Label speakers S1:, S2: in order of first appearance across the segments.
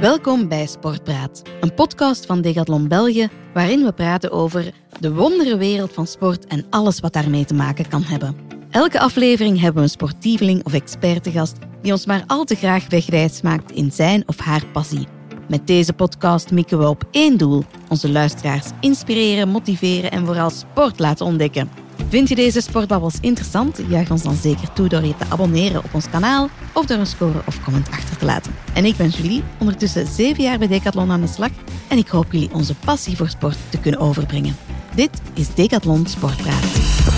S1: Welkom bij Sportpraat, een podcast van Decathlon België waarin we praten over de wonderenwereld van sport en alles wat daarmee te maken kan hebben. Elke aflevering hebben we een sportieveling of expert te gast die ons maar al te graag wegwijs maakt in zijn of haar passie. Met deze podcast mikken we op één doel: onze luisteraars inspireren, motiveren en vooral sport laten ontdekken. Vind je deze sportbabbels interessant? Juich ons dan zeker toe door je te abonneren op ons kanaal of door een score of comment achter te laten. En ik ben Julie, ondertussen zeven jaar bij Decathlon aan de slag en ik hoop jullie onze passie voor sport te kunnen overbrengen. Dit is Decathlon Sportpraat.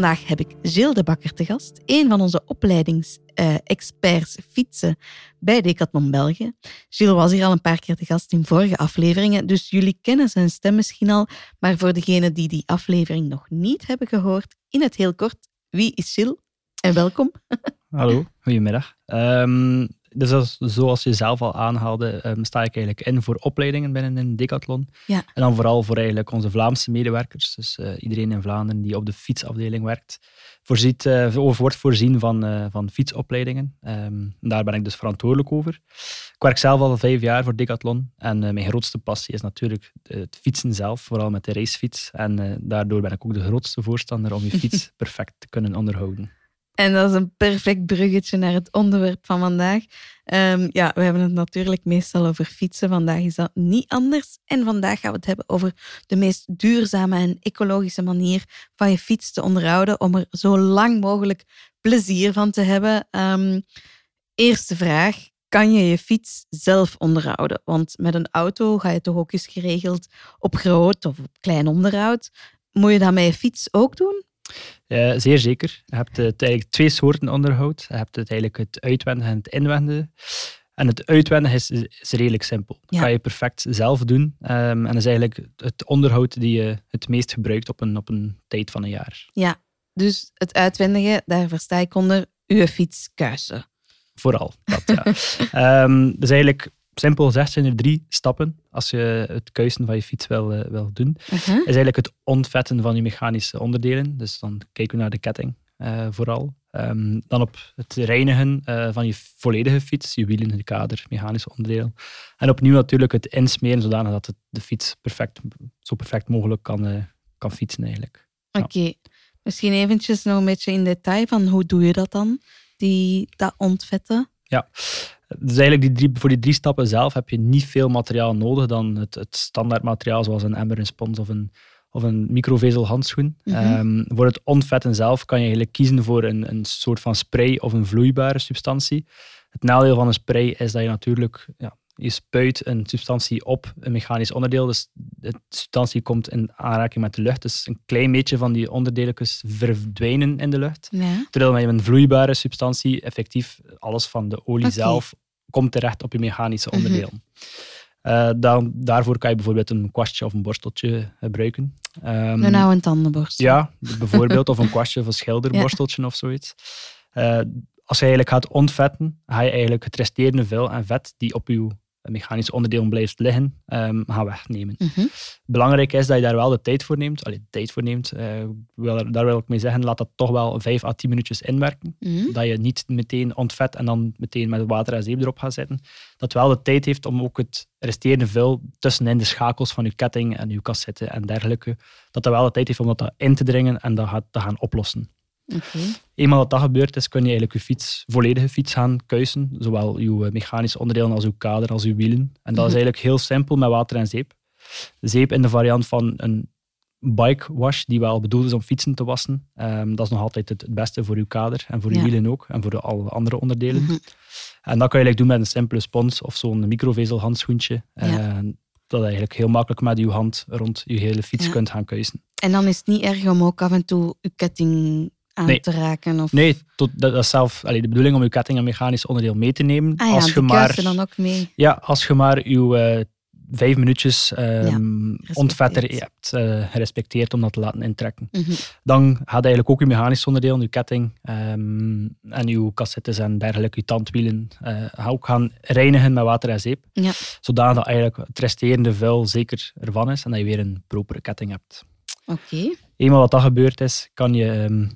S1: Vandaag heb ik Gilles de Bakker te gast, een van onze opleidingsexperts fietsen bij Decathlon België. Gilles was hier al een paar keer te gast in vorige afleveringen, dus jullie kennen zijn stem misschien al. Maar voor degenen die die aflevering nog niet hebben gehoord, in het heel kort, wie is Gilles? En welkom.
S2: Hallo, goedemiddag. Um, dus zoals je zelf al aanhaalde, um, sta ik eigenlijk in voor opleidingen binnen een Decathlon.
S1: Ja.
S2: En dan vooral voor eigenlijk onze Vlaamse medewerkers, dus uh, iedereen in Vlaanderen die op de fietsafdeling werkt, voorziet, uh, of wordt voorzien van, uh, van fietsopleidingen. Um, daar ben ik dus verantwoordelijk over. Ik werk zelf al vijf jaar voor Decathlon en mijn grootste passie is natuurlijk het fietsen zelf, vooral met de racefiets. En daardoor ben ik ook de grootste voorstander om je fiets perfect te kunnen onderhouden.
S1: En dat is een perfect bruggetje naar het onderwerp van vandaag. Um, ja, we hebben het natuurlijk meestal over fietsen. Vandaag is dat niet anders. En vandaag gaan we het hebben over de meest duurzame en ecologische manier van je fiets te onderhouden om er zo lang mogelijk plezier van te hebben. Um, eerste vraag. Kan je je fiets zelf onderhouden? Want met een auto ga je toch ook eens geregeld op groot of klein onderhoud. Moet je dat met je fiets ook doen?
S2: Uh, zeer zeker. Je hebt het eigenlijk twee soorten onderhoud. Je hebt het eigenlijk het uitwendige en het inwendige. En het uitwendige is, is redelijk simpel. Dat ja. kan je perfect zelf doen. Um, en dat is eigenlijk het onderhoud die je het meest gebruikt op een, op een tijd van een jaar.
S1: Ja, dus het uitwendige, daar versta ik onder uw fiets kuisen.
S2: Vooral, dat ja. um, dus eigenlijk simpel gezegd zijn er drie stappen als je het kuisen van je fiets wil, uh, wil doen. Uh -huh. is eigenlijk het ontvetten van je mechanische onderdelen. Dus dan kijken we naar de ketting uh, vooral. Um, dan op het reinigen uh, van je volledige fiets, je wielen, de kader, mechanische onderdelen. En opnieuw natuurlijk het insmeren, zodanig dat het de fiets perfect, zo perfect mogelijk kan, kan fietsen eigenlijk.
S1: Oké, okay. misschien eventjes nog een beetje in detail van hoe doe je dat dan, die, dat ontvetten?
S2: Ja, dus eigenlijk die drie, voor die drie stappen zelf heb je niet veel materiaal nodig dan het, het standaard materiaal zoals een emmer, een spons of een, of een microvezel handschoen. Mm -hmm. um, voor het ontvetten zelf kan je eigenlijk kiezen voor een, een soort van spray of een vloeibare substantie. Het nadeel van een spray is dat je natuurlijk ja, je spuit een substantie op een mechanisch onderdeel. Dus de substantie komt in aanraking met de lucht. Dus een klein beetje van die onderdeeltjes verdwijnen in de lucht.
S1: Ja.
S2: Terwijl met een vloeibare substantie effectief alles van de olie okay. zelf komt terecht op je mechanische onderdeel. Mm -hmm. uh, dan, daarvoor kan je bijvoorbeeld een kwastje of een borsteltje gebruiken.
S1: Um, een oude tandenborstel.
S2: Ja, bijvoorbeeld. of een kwastje of een schilderborsteltje ja. of zoiets. Uh, als je eigenlijk gaat ontvetten, ga je eigenlijk het resterende vuil en vet die op je mechanisch onderdeel blijft liggen, um, gaan wegnemen.
S1: Mm -hmm.
S2: Belangrijk is dat je daar wel de tijd voor neemt. Allee, de tijd voor neemt. Uh, wil, daar wil ik mee zeggen, laat dat toch wel 5 à 10 minuutjes inwerken.
S1: Mm -hmm.
S2: Dat je niet meteen ontvet en dan meteen met water en zeep erop gaat zetten. Dat wel de tijd heeft om ook het resterende vuil tussenin de schakels van je ketting en je cassette en dergelijke, dat dat wel de tijd heeft om dat in te dringen en dat te gaan oplossen.
S1: Okay.
S2: Eenmaal dat dat gebeurd is, kun je eigenlijk je fiets, volledige fiets gaan kuisen. Zowel je mechanische onderdelen als je kader, als je wielen. En dat is eigenlijk heel simpel met water en zeep. Zeep in de variant van een bike wash, die wel bedoeld is om fietsen te wassen. Um, dat is nog altijd het, beste voor je kader en voor je
S1: ja.
S2: wielen ook. En voor de, alle andere onderdelen.
S1: Mm -hmm.
S2: En dat kan je eigenlijk doen met een simpele spons of zo'n microvezel handschoentje.
S1: Ja.
S2: Uh, dat je eigenlijk heel makkelijk met je hand rond je hele fiets
S1: Ja.
S2: kunt gaan kuisen.
S1: En dan is het niet erg om ook af en toe je ketting aan
S2: Nee.
S1: te raken? Of...
S2: Nee, tot, dat is zelf allee, de bedoeling om je ketting en mechanisch onderdeel mee te nemen.
S1: Ah ja,
S2: als je maar,
S1: dan ook mee.
S2: Ja, als je maar je, eh, vijf minuutjes um, ontvetter je hebt eh, gerespecteerd om dat te laten intrekken.
S1: Mhm.
S2: Dan gaat eigenlijk ook je mechanisch onderdeel, je ketting ehm, en je cassettes en dergelijke, je tandwielen, ga ook gaan reinigen met water en zeep.
S1: Ja.
S2: Zodanig dat eigenlijk het resterende vuil zeker ervan is en dat je weer een propere ketting hebt.
S1: Oké.
S2: Eenmaal wat dat gebeurd is, kan je ehm,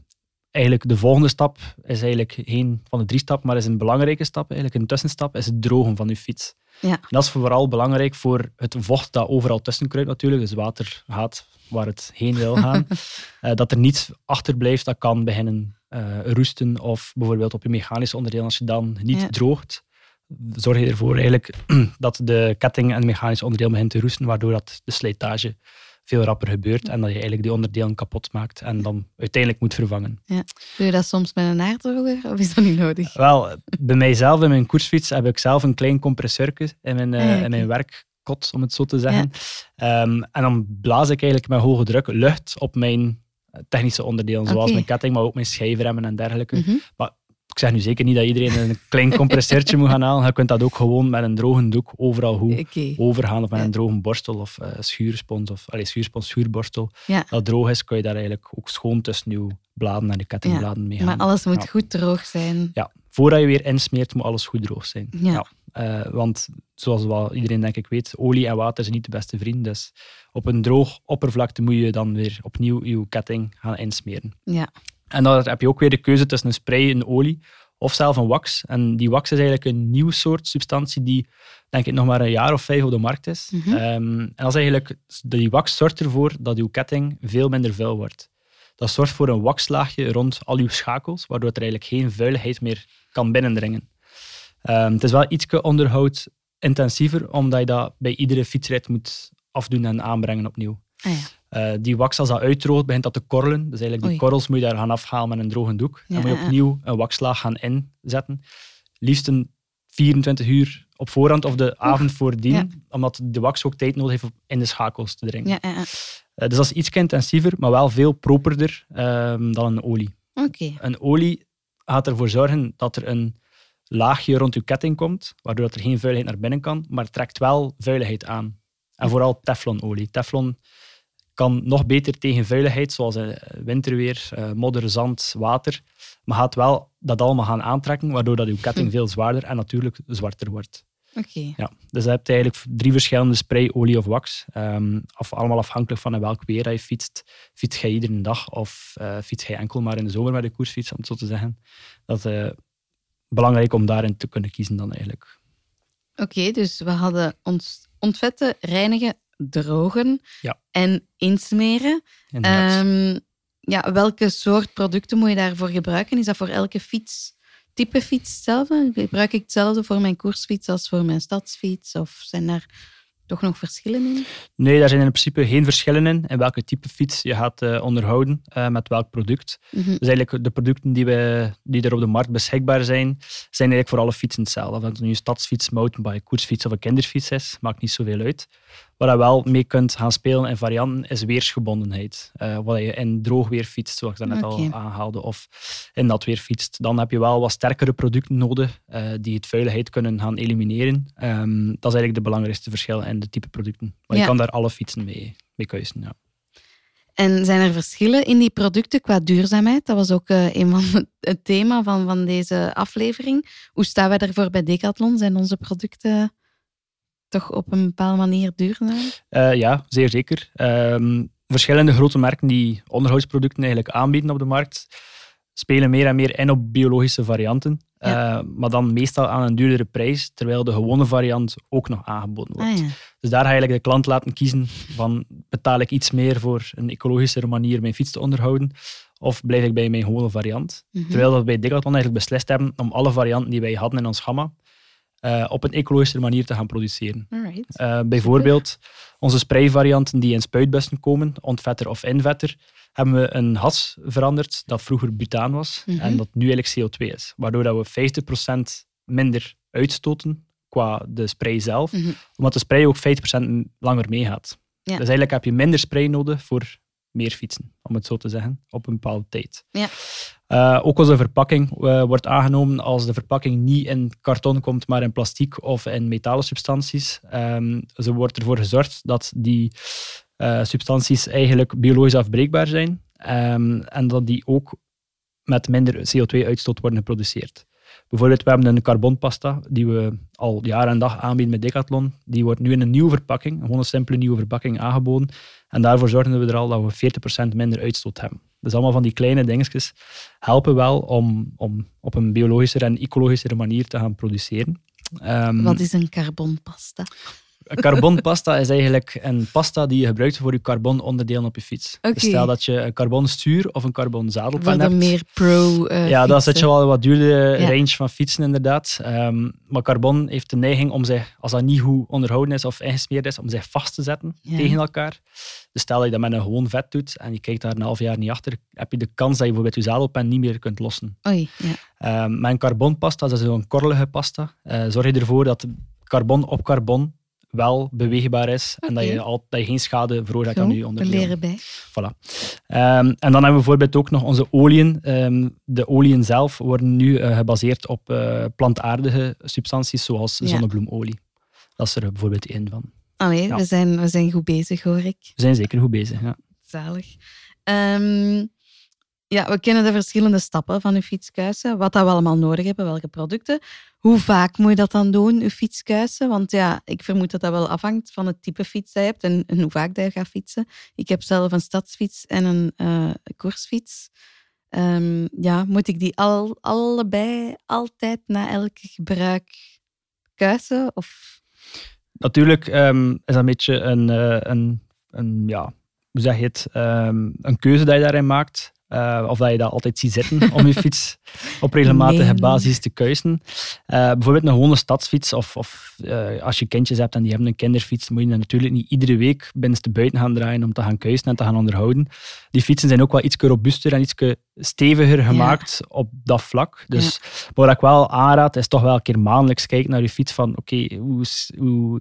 S2: eigenlijk de volgende stap is eigenlijk geen van de drie stappen, maar is een belangrijke stap, eigenlijk een tussenstap, is het drogen van je fiets.
S1: Ja.
S2: En dat is vooral belangrijk voor het vocht dat overal tussen kruipt natuurlijk. Dus water gaat waar het heen wil gaan. Eh, dat er niets achterblijft dat kan beginnen eh, roesten of bijvoorbeeld op je mechanische onderdeel als je dan niet
S1: Ja.
S2: droogt. Zorg je ervoor eigenlijk dat de ketting en het mechanische onderdeel begint te roesten, waardoor dat de slijtage veel rapper gebeurt en dat je eigenlijk die onderdelen kapot maakt en dan uiteindelijk moet vervangen.
S1: Doe je dat soms met een aardroger of is dat niet nodig?
S2: Wel, bij mijzelf in mijn koersfiets heb ik zelf een klein compressorke in mijn, eh,
S1: Ah, ja, oké.
S2: in mijn werkkot, om het zo te zeggen. Ehm, en dan blaas ik eigenlijk met hoge druk lucht op mijn eh, technische onderdelen, zoals mijn ketting, maar ook mijn schijfremmen en dergelijke.
S1: Mhm.
S2: Ik zeg nu zeker niet dat iedereen een klein compressortje moet gaan halen. Je kunt dat ook gewoon met een droge doek overal goed
S1: Oké.
S2: overgaan of met een droge borstel of eh, schuurspons of allee, schuurspons, schuurborstel.
S1: Ja.
S2: Dat droog is, kun je daar eigenlijk ook schoon tussen je bladen en je kettingbladen mee gaan.
S1: Maar alles moet
S2: Ja.
S1: goed droog zijn.
S2: Ja, voordat je weer insmeert, moet alles goed droog zijn.
S1: Ja.
S2: Eh, want zoals wel iedereen denk ik weet, olie en water zijn niet de beste vrienden. Dus op een droog oppervlakte moet je dan weer opnieuw je ketting gaan insmeren.
S1: Ja.
S2: En dan heb je ook weer de keuze tussen een spray, een olie of zelf een wax. En die wax is eigenlijk een nieuw soort substantie die denk ik nog maar een jaar of vijf op de markt is.
S1: Mhm.
S2: Ehm, en dat is eigenlijk, die wax zorgt ervoor dat je ketting veel minder vuil wordt. Dat zorgt voor een waxlaagje rond al je schakels, waardoor er eigenlijk geen vuiligheid meer kan binnendringen. Ehm, het is wel iets onderhoud intensiever, omdat je dat bij iedere fietsrit moet afdoen en aanbrengen opnieuw.
S1: Ah, ja.
S2: Eh, die wax, als dat uitdroogt, begint dat te korrelen. Dus eigenlijk die
S1: Oei.
S2: korrels moet je daar gaan afhalen met een droge doek.
S1: Ja,
S2: Dan moet je opnieuw een waxlaag gaan inzetten. Liefst een 24 uur op voorhand of de avond voordien,
S1: Ja.
S2: omdat de wax ook tijd nodig heeft om in de schakels te dringen.
S1: Ja, ja.
S2: Eh, dus dat is iets intensiever, maar wel veel properder ehm, dan een olie. Een olie gaat ervoor zorgen dat er een laagje rond je ketting komt, waardoor dat er geen vuiligheid naar binnen kan, maar trekt wel vuiligheid aan. En vooral teflonolie. Teflon kan nog beter tegen vuiligheid, zoals eh, winterweer, eh, modder, zand, water, maar gaat wel dat allemaal gaan aantrekken, waardoor dat je ketting veel zwaarder en natuurlijk zwarter wordt.
S1: Oké.
S2: Ja, dus je hebt eigenlijk drie verschillende spray, olie of wax. Ehm, af, allemaal afhankelijk van in welk weer dat je fietst. Fiets jij iedere dag of eh fiets jij enkel maar in de zomer met de koersfiets, om het zo te zeggen. Dat is belangrijk om daarin te kunnen kiezen dan eigenlijk.
S1: Oké, dus we hadden ons ontvetten, reinigen, drogen
S2: Ja.
S1: en insmeren. Ehm, ja, welke soort producten moet je daarvoor gebruiken? Is dat voor elke fiets, type fiets hetzelfde? Gebruik ik hetzelfde voor mijn koersfiets als voor mijn stadsfiets? Of zijn daar toch nog verschillen in?
S2: Nee, daar zijn in principe geen verschillen in, in welke type fiets je gaat eh, onderhouden eh, met welk product.
S1: Mhm.
S2: Dus eigenlijk de producten die, we, die er op de markt beschikbaar zijn, zijn eigenlijk voor alle fietsen hetzelfde. Of het nu een stadsfiets, mountainbike, koersfiets of een kinderfiets is, maakt niet zoveel uit. Waar je wel mee kunt gaan spelen in varianten is weersgebondenheid. Eh wat je in droog weer fietst, zoals ik daarnet
S1: Oké.
S2: al aanhaalde, of in nat weer fietst. Dan heb je wel wat sterkere producten nodig eh, die het vuiligheid kunnen gaan elimineren. Ehm, dat is eigenlijk de belangrijkste verschil in de type producten. Maar
S1: Ja.
S2: je kan daar alle fietsen mee, mee keuzen. Ja.
S1: En zijn er verschillen in die producten qua duurzaamheid? Dat was ook eh, een van het- het thema van, van deze aflevering. Hoe staan wij daarvoor bij Decathlon? Zijn onze producten toch op een bepaalde manier duurzaam?
S2: Eh, ja, zeer zeker. Ehm, verschillende grote merken die onderhoudsproducten eigenlijk aanbieden op de markt, spelen meer en meer in op biologische varianten.
S1: Ja.
S2: Eh, maar dan meestal aan een duurdere prijs, terwijl de gewone variant ook nog aangeboden wordt.
S1: Ah ja.
S2: Dus daar ga je eigenlijk de klant laten kiezen van betaal ik iets meer voor een ecologischere manier mijn fiets te onderhouden, of blijf ik bij mijn gewone variant.
S1: Mhm.
S2: Terwijl we bij Decathlon eigenlijk beslist hebben om alle varianten die wij hadden in ons gamma eh, op een ecologische manier te gaan produceren. Uh, bijvoorbeeld onze sprayvarianten die in spuitbussen komen, ontvetter of invetter, hebben we een has veranderd dat vroeger butaan was
S1: Mhm.
S2: en dat nu eigenlijk CO2 is. Waardoor dat we 50% minder uitstoten qua de spray zelf,
S1: Mhm.
S2: omdat de spray ook 50% langer meegaat.
S1: Ja.
S2: Dus eigenlijk heb je minder spray nodig voor meer fietsen, om het zo te zeggen, op een bepaalde tijd.
S1: Ja.
S2: Uh, ook onze verpakking uh, wordt aangenomen als de verpakking niet in karton komt, maar in plastic of in metalen substanties. Um, zo wordt ervoor gezorgd dat die uh, substanties eigenlijk biologisch afbreekbaar zijn um, en dat die ook met minder CO2-uitstoot worden geproduceerd. Bijvoorbeeld, we hebben een carbonpasta die we al jaar en dag aanbieden met Decathlon. Die wordt nu in een nieuwe verpakking, gewoon een simpele nieuwe verpakking aangeboden. En daarvoor zorgen we er al dat we 40% minder uitstoot hebben. Dus allemaal van die kleine dingetjes helpen wel om, om op een biologischer en ecologischere manier te gaan produceren.
S1: Um, Wat is een carbonpasta?
S2: Carbonpasta is eigenlijk een pasta die je gebruikt voor je carbononderdelen op je fiets.
S1: Okay.
S2: Dus stel dat je een carbonstuur of een carbonzadelpen hebt.
S1: meer pro uh,
S2: Ja, dan zit je wel een wat duurdere ja. range van fietsen inderdaad. Um, maar carbon heeft de neiging om zich, als dat niet goed onderhouden is of ingesmeerd is, om zich vast te zetten ja. tegen elkaar. Dus stel dat je dat met een gewoon vet doet en je kijkt daar een half jaar niet achter, heb je de kans dat je bijvoorbeeld je zadelpen niet meer kunt lossen.
S1: Oei, ja.
S2: um, met een carbonpasta, dat is zo'n korrelige pasta, uh, zorg je ervoor dat carbon op carbon wel beweegbaar is okay. en dat je, al, dat je geen schade veroorzaakt aan je onderdelen.
S1: We leren bij.
S2: Voilà. Um, en dan hebben we bijvoorbeeld ook nog onze oliën. Um, de oliën zelf worden nu uh, gebaseerd op uh, plantaardige substanties zoals ja. zonnebloemolie. Dat is er bijvoorbeeld één van.
S1: Allee, ja. we, zijn, we zijn goed bezig hoor ik.
S2: We zijn zeker goed bezig, ja.
S1: Zalig. Um, ja, we kennen de verschillende stappen van uw fietskuisen, wat dat we allemaal nodig hebben, welke producten. Hoe vaak moet je dat dan doen, uw fietskuisen? Want ja, ik vermoed dat dat wel afhangt van het type fiets dat je hebt en, hoe vaak dat je gaat fietsen. Ik heb zelf een stadsfiets en een uh, koersfiets. Um, ja, moet ik die al, allebei altijd na elk gebruik kuisen? Of?
S2: Natuurlijk um, is dat een beetje een, uh, een, een, ja, hoe zeg je het, um, een keuze dat je daarin maakt. Uh, of dat je dat altijd ziet zitten om je fiets op regelmatige nee. basis te kuisen. Uh, bijvoorbeeld een gewone stadsfiets, of, of uh, als je kindjes hebt en die hebben een kinderfiets, moet je natuurlijk niet iedere week binnenste buiten gaan draaien om te gaan kuisen en te gaan onderhouden. Die fietsen zijn ook wel iets robuuster en iets steviger gemaakt ja. op dat vlak. Dus ja. wat ik wel aanraad, is toch wel een keer maandelijks kijken naar je fiets van oké, okay, hoe, hoe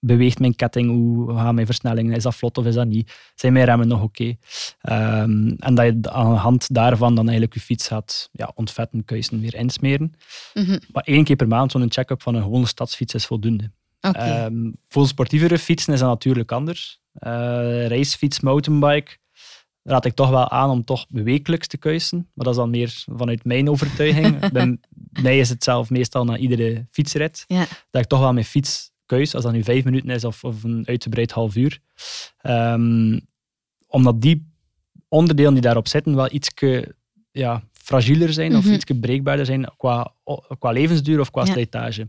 S2: beweegt mijn ketting, hoe gaan mijn versnellingen, is dat vlot of is dat niet? Zijn mijn remmen nog oké? Okay? Um, en dat je aan de hand daarvan dan eigenlijk je fiets gaat ja, ontvetten, kuisen, weer insmeren.
S1: Mm -hmm.
S2: Maar één keer per maand zo'n check-up van een gewone stadsfiets is voldoende.
S1: Okay.
S2: Um, voor sportievere fietsen is dat natuurlijk anders. Uh, racefiets, mountainbike, raad ik toch wel aan om toch wekelijks te kuisen. Maar dat is dan meer vanuit mijn overtuiging. Bij mij is het zelf meestal na iedere fietsrit.
S1: Ja.
S2: Dat ik toch wel mijn fiets keus, als dat nu vijf minuten is of, of een uitgebreid half uur. Um, omdat die onderdelen die daarop zitten wel iets ja, fragieler zijn
S1: Mhm.
S2: of iets breekbaarder zijn qua, qua levensduur of qua
S1: Ja.
S2: slijtage.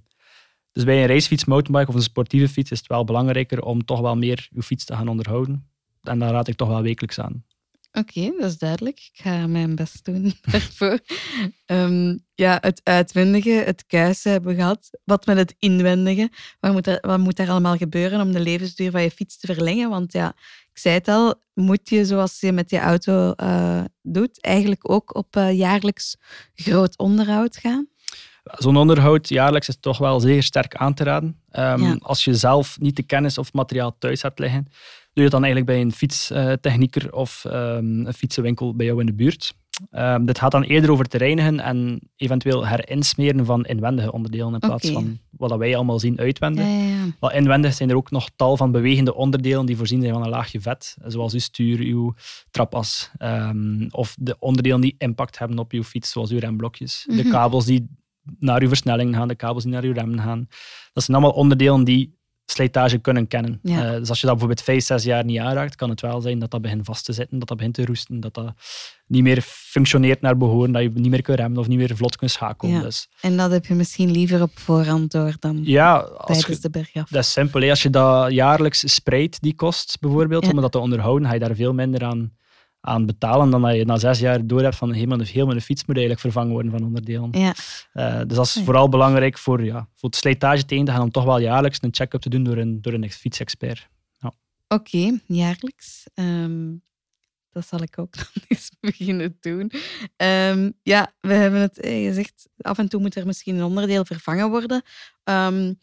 S2: Dus bij een racefiets, mountainbike of een sportieve fiets is het wel belangrijker om toch wel meer je fiets te gaan onderhouden. En daar raad ik toch wel wekelijks aan.
S1: Oké, dat is duidelijk. Ik ga mijn best doen daarvoor. Ehm, ja, het uitwendige, het kuisen hebben we gehad. Wat met het inwendige? Wat moet, er, wat moet er allemaal gebeuren om de levensduur van je fiets te verlengen? Want ja, ik zei het al, moet je zoals je met je auto eh, doet, eigenlijk ook op eh, jaarlijks groot onderhoud gaan?
S2: Zo'n onderhoud jaarlijks is toch wel zeer sterk aan te raden. Um,
S1: Ja.
S2: Als je zelf niet de kennis of materiaal thuis hebt liggen, doe je het dan eigenlijk bij een fietstechnieker of um, een fietsenwinkel bij jou in de buurt. Um, dit gaat dan eerder over te reinigen en eventueel herinsmeren van inwendige onderdelen in plaats van wat wij allemaal zien uitwendig.
S1: Ja, ja, ja.
S2: Maar inwendig zijn er ook nog tal van bewegende onderdelen die voorzien zijn van een laagje vet, zoals uw stuur, uw trapas, ehm, of de onderdelen die impact hebben op uw fiets, zoals uw remblokjes. De
S1: Mhm.
S2: kabels die naar uw versnelling gaan, de kabels die naar uw remmen gaan. Dat zijn allemaal onderdelen die slijtage kunnen kennen.
S1: Ja.
S2: Eh, dus als je dat bijvoorbeeld vijf, zes jaar niet aanraakt, kan het wel zijn dat dat begint vast te zitten, dat dat begint te roesten, dat dat niet meer functioneert naar behoren, dat je niet meer kunt remmen of niet meer vlot kunt schakelen.
S1: Ja.
S2: Dus
S1: En dat heb je misschien liever op voorhand door dan
S2: ja, als
S1: tijdens de bergaf.
S2: dat is simpel. hè. Als je dat jaarlijks spreidt, die kost bijvoorbeeld,
S1: Ja.
S2: om dat te onderhouden, ga je daar veel minder aan, aan betalen dan dat je na zes jaar door hebt van helemaal, heel mijn fiets moet eigenlijk vervangen worden van onderdelen.
S1: Ja,
S2: Eh, dus dat is
S1: Ja.
S2: vooral belangrijk voor, ja, voor het slijtage tegen te gaan om toch wel jaarlijks een check-up te doen door een, door een fietsexpert.
S1: oké, jaarlijks. Ehm, dat zal ik ook nog eens beginnen doen. Ehm, ja, we hebben het eh, gezegd, af en toe moet er misschien een onderdeel vervangen worden. Ehm,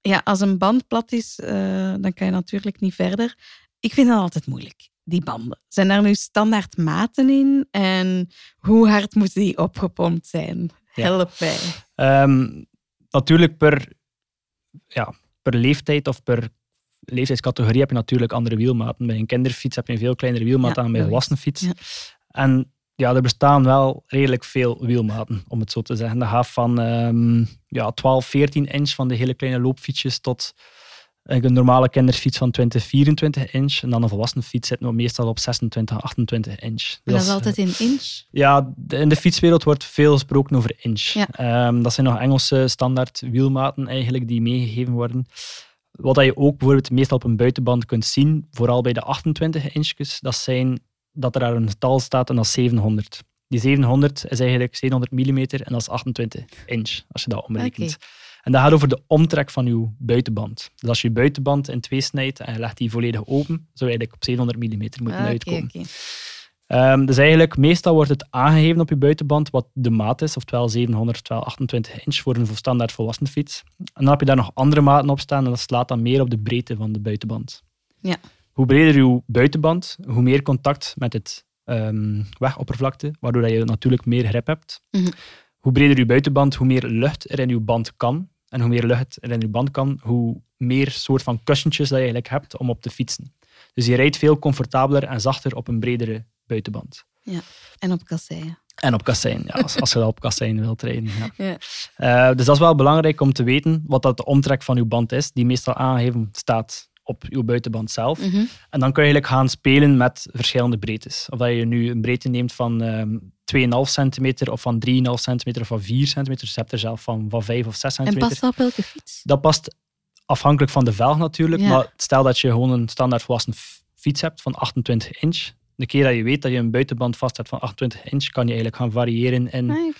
S1: ja, als een band plat is, eh, dan kan je natuurlijk niet verder. Ik vind dat altijd moeilijk, die banden. Zijn daar nu standaard maten in? En hoe hard moeten die opgepompt zijn? Help mij.
S2: Ehm, natuurlijk per, ja, per leeftijd of per leeftijdscategorie heb je natuurlijk andere wielmaten. Bij een kinderfiets heb je een veel kleinere wielmaat dan bij een volwassen fiets. Ja. En ja, er bestaan wel redelijk veel wielmaten, om het zo te zeggen. Dat gaat van um, ja, 12, 14 inch van de hele kleine loopfietsjes tot een normale kinderfiets van 20, 24 inch. En dan een volwassen fiets zit nog meestal op 26, 28 inch.
S1: En dat, is altijd in inch?
S2: Ja, in de fietswereld wordt veel gesproken over inch. Ja. Um, dat zijn nog Engelse standaard wielmaten eigenlijk die meegegeven worden. Wat je ook bijvoorbeeld meestal op een buitenband kunt zien, vooral bij de 28 inchjes, dat zijn dat er daar een getal staat en dat is 700. Die 700 is eigenlijk 700 mm en dat is 28 inch, als je dat omrekent. En dat gaat over de omtrek van je buitenband. Dus als je je buitenband in twee snijdt en je legt die volledig open, zou je eigenlijk op 700 mm moeten ah, uitkomen. Um, dus eigenlijk, meestal wordt het aangegeven op je buitenband wat de maat is, oftewel 700, oftewel 28 inch voor een standaard volwassen fiets. En dan heb je daar nog andere maten op staan en dat slaat dan meer op de breedte van de buitenband.
S1: Ja.
S2: Hoe breder je buitenband, hoe meer contact met het um, wegoppervlakte, waardoor je natuurlijk meer grip hebt. Mhm. Hoe breder je buitenband, hoe meer lucht er in je band kan. En hoe meer lucht er in je band kan, hoe meer soort van kussentjes dat je eigenlijk hebt om op te fietsen. Dus je rijdt veel comfortabeler en zachter op een bredere buitenband.
S1: Ja, en op kasseien.
S2: En op kassein, ja, als, als je dat op kassein wilt rijden. Ja. ja. Uh, dus dat is wel belangrijk om te weten wat dat de omtrek van je band is, die meestal aangegeven staat op je buitenband zelf. Mhm. En dan kun je eigenlijk gaan spelen met verschillende breedtes. Of dat je nu een breedte neemt van um, ehm, 2,5 centimeter of van 3,5 centimeter of van 4 centimeter. Dus je hebt er zelf van, van 5 of 6 centimeter.
S1: En past dat op welke fiets?
S2: Dat past afhankelijk van de velg natuurlijk. Maar stel dat je gewoon een standaard volwassen fiets hebt van 28 inch. De keer dat je weet dat je een buitenband vast hebt van 28 inch, kan je eigenlijk gaan variëren in ah,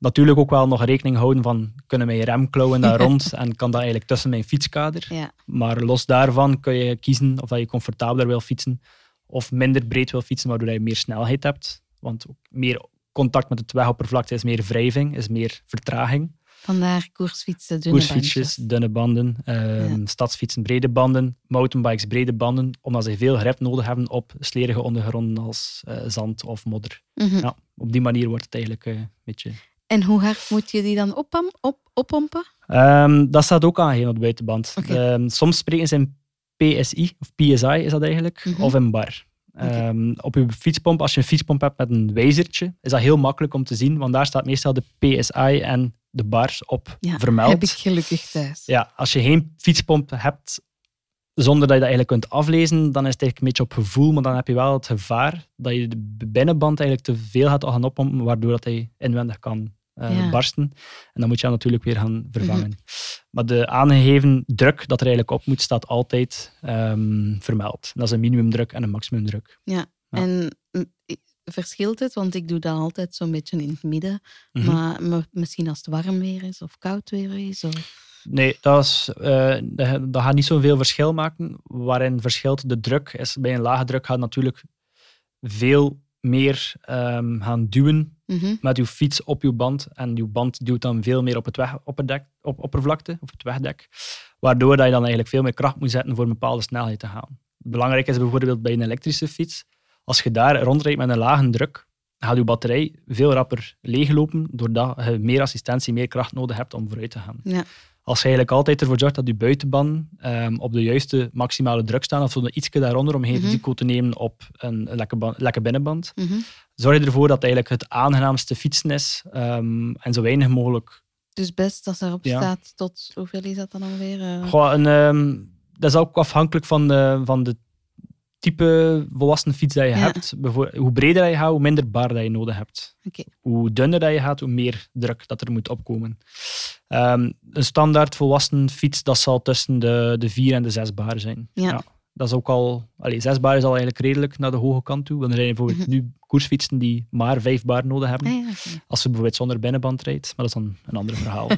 S2: natuurlijk ook wel nog rekening houden van kunnen mijn remklauwen daar rond en kan dat eigenlijk tussen mijn fietskader.
S1: Ja.
S2: Maar los daarvan kun je kiezen of dat je comfortabeler wil fietsen of minder breed wil fietsen, waardoor je meer snelheid hebt. Want meer contact met het wegoppervlakte is meer wrijving, is meer vertraging.
S1: Vandaar koersfietsen, dunne
S2: Koersfietsjes, dunne banden, ehm, stadsfietsen, brede banden, mountainbikes, brede banden, omdat ze veel grip nodig hebben op slerige ondergronden als uh, zand of modder. Mhm. ja, op die manier wordt het eigenlijk uh, een beetje
S1: en hoe hard moet je die dan op, op, oppompen?
S2: Um, dat staat ook aan op de buitenband. Um, soms spreken ze in PSI, of PSI is dat eigenlijk, mhm. of in bar. Um, op je fietspomp, als je een fietspomp hebt met een wijzertje, is dat heel makkelijk om te zien, want daar staat meestal de PSI en de bars op
S1: ja,
S2: vermeld.
S1: heb ik gelukkig thuis.
S2: Ja, als je geen fietspomp hebt zonder dat je dat eigenlijk kunt aflezen, dan is het eigenlijk een beetje op gevoel, maar dan heb je wel het gevaar dat je de binnenband eigenlijk te veel gaat gaan oppompen, waardoor dat hij inwendig kan uh, barsten. En dan moet je dat natuurlijk weer gaan vervangen. Mhm. Maar de aangegeven druk dat er eigenlijk op moet, staat altijd um, vermeld. Dat is een minimumdruk en een maximumdruk.
S1: Ja, ja. en verschilt het? Want ik doe dat altijd zo'n beetje in het midden. Mhm. maar, misschien als het warm weer is of koud weer is? Of...
S2: Nee, dat, is, uh, dat, gaat niet zoveel verschil maken. Waarin verschilt de druk is bij een lage druk gaat natuurlijk veel meer um, gaan duwen mhm. met uw fiets op uw band. En uw band duwt dan veel meer op het weg, op het dek, op oppervlakte, op het wegdek. Waardoor dat je dan eigenlijk veel meer kracht moet zetten voor een bepaalde snelheid te gaan. Belangrijk is bijvoorbeeld bij een elektrische fiets, als je daar rondrijdt met een lage druk, gaat je batterij veel rapper leeglopen, doordat je meer assistentie, meer kracht nodig hebt om vooruit te gaan.
S1: Ja
S2: als je eigenlijk altijd ervoor zorgt dat je buitenbanden um, op de juiste maximale druk staan, of ietsje daaronder om geen mm risico te nemen op een lekke, lekke binnenband, mhm. zorg je ervoor dat eigenlijk het aangenaamste fietsen is um, en zo weinig mogelijk.
S1: Dus best als erop staat tot hoeveel is dat dan alweer? Uh...
S2: Goh, een, um, dat is ook afhankelijk van de, van de type volwassen fiets dat je hebt. Hoe breder je gaat, hoe minder bar dat je nodig hebt. Hoe dunner dat je gaat, hoe meer druk dat er moet opkomen. Um, een standaard volwassen fiets, dat zal tussen de, de 4 en de 6 bar zijn.
S1: Ja.
S2: dat is ook al... Allee, 6 bar is al eigenlijk redelijk naar de hoge kant toe. Want er zijn bijvoorbeeld mhm. nu koersfietsen die maar 5 bar nodig hebben.
S1: Ah,
S2: als ze bijvoorbeeld zonder binnenband rijdt. Maar dat is dan een ander verhaal.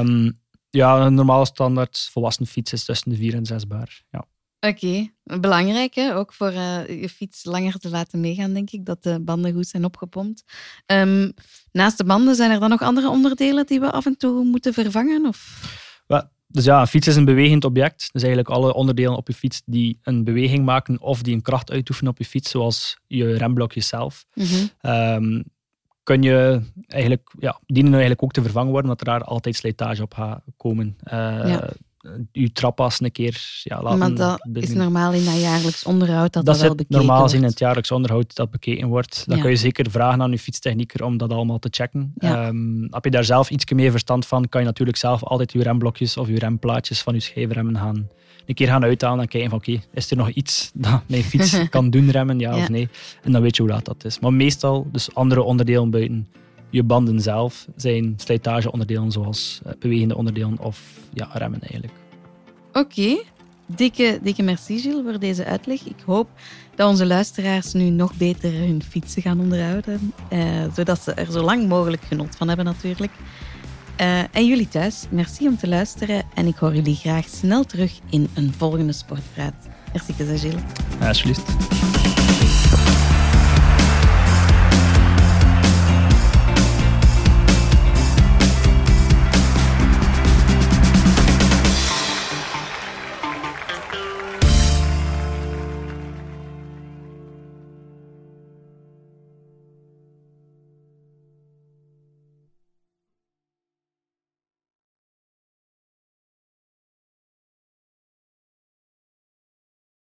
S2: um, ja, een normale standaard volwassen fiets is tussen de 4 en 6 bar. Ja.
S1: Oké, belangrijk hè? ook voor uh, je fiets langer te laten meegaan, denk ik, dat de banden goed zijn opgepompt. Um, naast de banden, zijn er dan nog andere onderdelen die we af en toe moeten vervangen? Of?
S2: Well, dus ja, een fiets is een bewegend object. Dus eigenlijk alle onderdelen op je fiets die een beweging maken of die een kracht uitoefenen op je fiets, zoals je remblokjes zelf. Mm kun je eigenlijk, ja, dienen eigenlijk ook te vervangen worden, omdat er daar altijd slijtage op gaat komen. Uh, ja. Je trappas een keer ja, laten...
S1: Maar dat is normaal in dat jaarlijks onderhoud dat
S2: dat,
S1: dat wel bekeken
S2: normaal
S1: wordt.
S2: in het jaarlijks onderhoud dat bekeken wordt. Dan kun je zeker vragen aan je fietstechnieker om dat allemaal te checken. Ja. Um, heb je daar zelf iets meer verstand van, kan je natuurlijk zelf altijd je remblokjes of je remplaatjes van je schijfremmen gaan een keer gaan uithalen en kijken van oké, is er nog iets dat mijn fiets kan doen remmen, ja, ja, of nee. En dan weet je hoe laat dat is. Maar meestal, dus andere onderdelen buiten je banden zelf, zijn slijtageonderdelen zoals bewegende onderdelen of ja, remmen eigenlijk.
S1: Oké, dikke, dikke merci Gilles voor deze uitleg. Ik hoop dat onze luisteraars nu nog beter hun fietsen gaan onderhouden, eh, zodat ze er zo lang mogelijk genot van hebben natuurlijk. Uh, en jullie thuis, merci om te luisteren en ik hoor jullie graag snel terug in een volgende Sportpraat. Merci, Gilles.
S2: Ja, alsjeblieft.